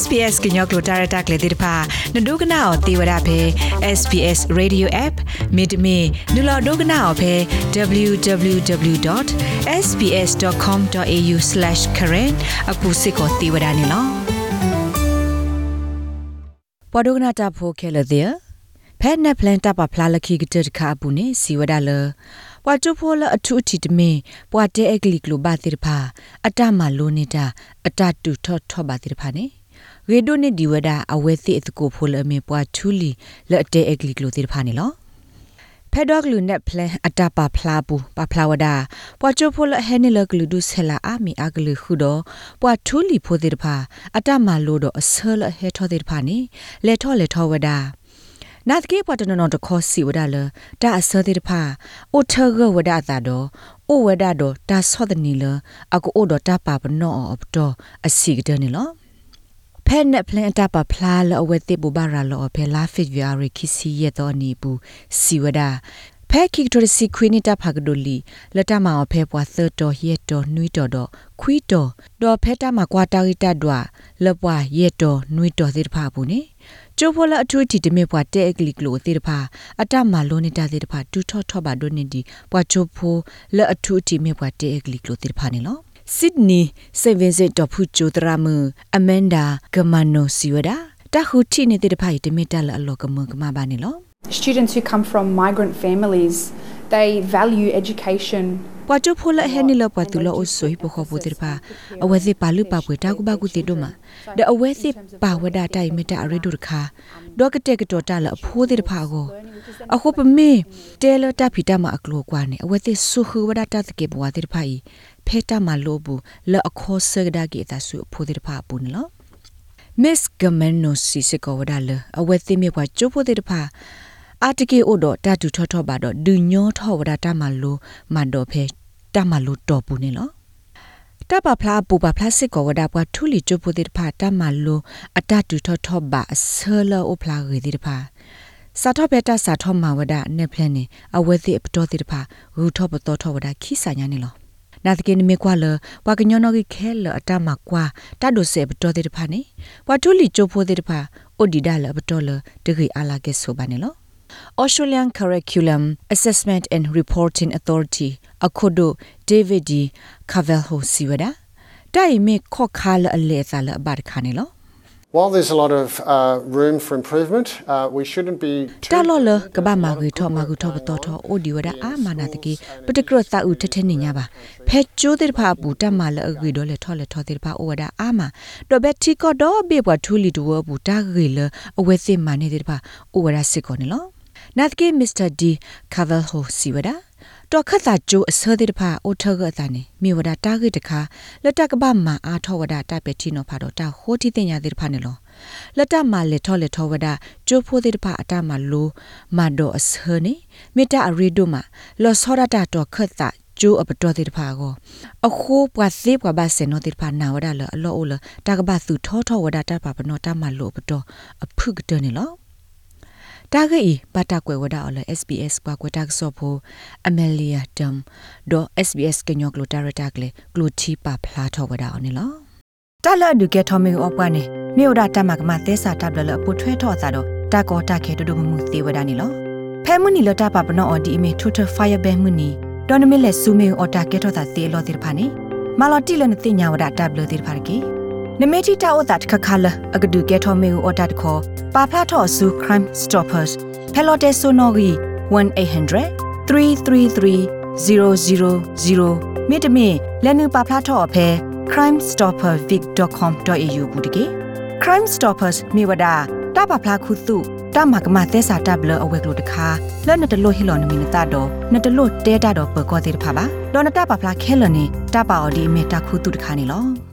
SPS ကညောကလိုတာရတာကလေးတိဖာနဒုကနာအောတေဝရဖဲ SPS Radio App မိတမီနူလာဒုကနာအောဖဲ www.sps.com.au/current အခုစစ်ကိုတေဝရနေလောပဒုကနာတာဖိုခဲလတဲ့ဖဲနက်ပလန်တပ်ပါဖလာလခိကတခါပူနေစီဝဒါလပွာချိုဖိုလအထုအတီတမင်ပွာတဲအကလီကလိုဘာတိဖာအတမလိုနေတာအတတူထော့ထော့ဘာတိဖာနေ ရေဒိုနေဒီဝဒါအဝဲသိအတကိုဖိုလအမေပွာထူလီလက်တဲအကလီကလိုတိဖာနေလောဖက်ဒေါကလူနက်ပလန်အတပါဖလာပူပဖလာဝဒါပွာချိုဖိုလဟဲနေလကလူဒုဆလာအာမီအကလူခုတော့ပွာထူလီဖိုတိဖာအတမလိုတော့အဆလဟဲထောတိဖာနေလေထောလေထောဝဒါနာတကေပတနနတခောစီဝဒါလတာအစတိတဖာအိုထဂဝဒါတာတော့အိုဝဒါတော့တာဆောဒနီလအကူအိုတော့တာပါပနောအပတော့အစီကဒနီလော ဖဲနဲ့ပလန်အတပါဖလားလအဝဲတိဘူဘာရာလောဖဲလာဖစ်ဗီယာရီခီစီရတော့နီဘူးစီဝဒါဖဲခိကတိုစီခွေးနေတာဖာကဒိုလီလတမအောင်ဖဲပွားသတော်ရက်တော်နှွီးတော်တော့ခွီးတော်တော်ဖဲတာမှာကွာတာရီတတ်ဒွာလပွားရက်တော်နှွီးတော်သေးတဖာဘူးနေကျိုးဖောလအထူးတီတမေပွားတဲအကလီကလိုသေးတဖာအတမလုံးနေတာသေးတဖာတူထော့ထော့ပါဒိုနေဒီပွားချိုးဖိုလအထူးတီမေပွားတဲအကလီကလိုသေးတဖာနေလော စစ်နီစေဗင်စစ်တော်ဖူချိုဒရာမအမန်ဒါဂမနိုစီဝဒါတခုတီနေတဲ့တဖာတမေတလအလောကမကမပါနေလော Students who come from migrant families, they value education. ပွာချိုဖိုလဟဲနီလပွာတူလောအဆွေပခောပူတိပါအဝဲစီပါလူပါပွေတာကူပါကူတိတို့မှာဒအဝဲစီပါဝဒတိုင်မတအရိဒုရခါဒေါကတက်ကတော့တလအဖိုးတိတဖာကိုအခုပမေတဲလတာဖီတာမအကလောကွာနေအဝဲစီဆုခဝဒတာတကေဘဝတိတဖာဤ ဖဲတာမလိုဘူးလအခောဆဂဒါကေတာဆုအဖိုးတိတဖာပူနလော Miss Gamano Sisiko Wadala အဝဲသိမြေပွားကျိုးဖို့တဲ့တဖာအာတကေအိုတော့တတူထောထောပါတော့ဒူညောထောဝဒတာမလိုမန်တော့ဖဲတမလိုတော့ပူနေလောတပဖလားပူပဖလားစစ်ကောဝဒပွားထူလီကျိုးဖို့တဲ့တဖာတမလိုအတတူထောထောပါအဆလောအိုဖလားရေတဲ့တဖာစာထောဘက်တာစာထောမဝဒနဲ့ဖလနေအဝဲသိပတော်တဲ့တဖာရူထောပတော်ထောဝဒခိစာညာနေလော နာတကင်းမေကွာလဝါကညောနောကခဲလအတမကွာတတ်ဒိုဆေပတော်တဲ့တဖာနေဝါထူလီကျိုးဖို့တဲ့တဖာအိုဒီဒါလပတော်လတဂီအလာကဲဆိုပါနေလော Australian Curriculum Assessment and Reporting Authority အခုဒို David D. Cavalho Siwada တိုင်မေခော့ခါလအလေသလဘတ်ခါနေလော While there's a lot of uh, room for improvement, uh, we shouldn't be တာလောလကဘာမာဂီထောမာဂီထောပတော်ထောအိုဒီဝဒအာမနာတကေပတကရတာဥထထနေညာပါဖဲကျိုးတဲ့ဖာပူတမလအဂီဒေါ်လေထောလေထောတဲ့ဖာအိုဝဒအာမတော့ဘက်တီကောတော့ဘေဘထူလီတူဝဘူးတာဂီလအဝဲစစ်မနေတဲ့ဖာအိုဝဒစစ်ကောနေလောနတ်ကေမစ္စ တာဒီကာဗယ်ဟိုစီဝဒါတော့ခတ်တာကျိုးအစသေးတဖာအိုထဂအတန်နေမြေဝဒတာဂိတခါလက်တကပမာအာထောဝဒတပက်တီနောဖာတော့တာဟိုတီတင်ရသေးတဖာနေလောလက်တမလက်ထောလက်ထောဝဒကျိုးဖိုးသေးတဖာအတမလိုမတော့အစနေမေတ္တာအရီဒိုမှာလောစောရတာတော့ခတ်တာကျိုးအပတော်တိတဖာကိုအခုပွားစေပွားပါစေနောတိတဖာနာဝဒလအလောအိုလတာကပသူထောထောဝဒတာပါပနောတမလို့ပတော်အဖုကတနေလော တာဂေဘတာကွယ်ဝဒါအလ SBS ကွာကွတာဆောဖိုအမလီယာဒမ်ဒို SBS ကညောကလိုတာရတာကလေကလိုတီပါဖလာထောဝဒါအောင်နော်တာလဒုကေထောမီအော့ပွားနေမြို့ဒါတမကမသဲစာတပ်လလပုထွဲထော့တာတော့တာကောတာခဲတူတူမှုသေးဝဒါနေလောဖဲမနီလတာပါပနောအော်ဒီအမီထူထဖိုင်ဘဲမနီဒေါ်နမီလက်ဆူမီအော်တာကေထော့တာသေးလောတိဖာနေမာလော်တီလနတင်ညာဝဒါတပ်လတိဖာကေ နမေတီတာအိုတာတခခလအကဒုကေထောမေအော်တာတခောပါဖလာထောဆူ crime stoppers ဖဲလော်တေဆိုနော်ဂီ1800 333 000မြေတမင်လက်နူပါဖလာထောအဖဲ crimestoppervic.com.au ဘူးတကေ crime stoppers မြေဝဒတာပါဖလာခုစုတာမကမသက်စာတပ်လအဝဲကလို့တခါလောနတလို့ဟီလောနမီနတာတော့နတလို့တဲတာတော့ပကောသေးတဖာပါလောနတာပါဖလာခဲလနေတပါအော်ဒီမေတာခုတုတခါနေလော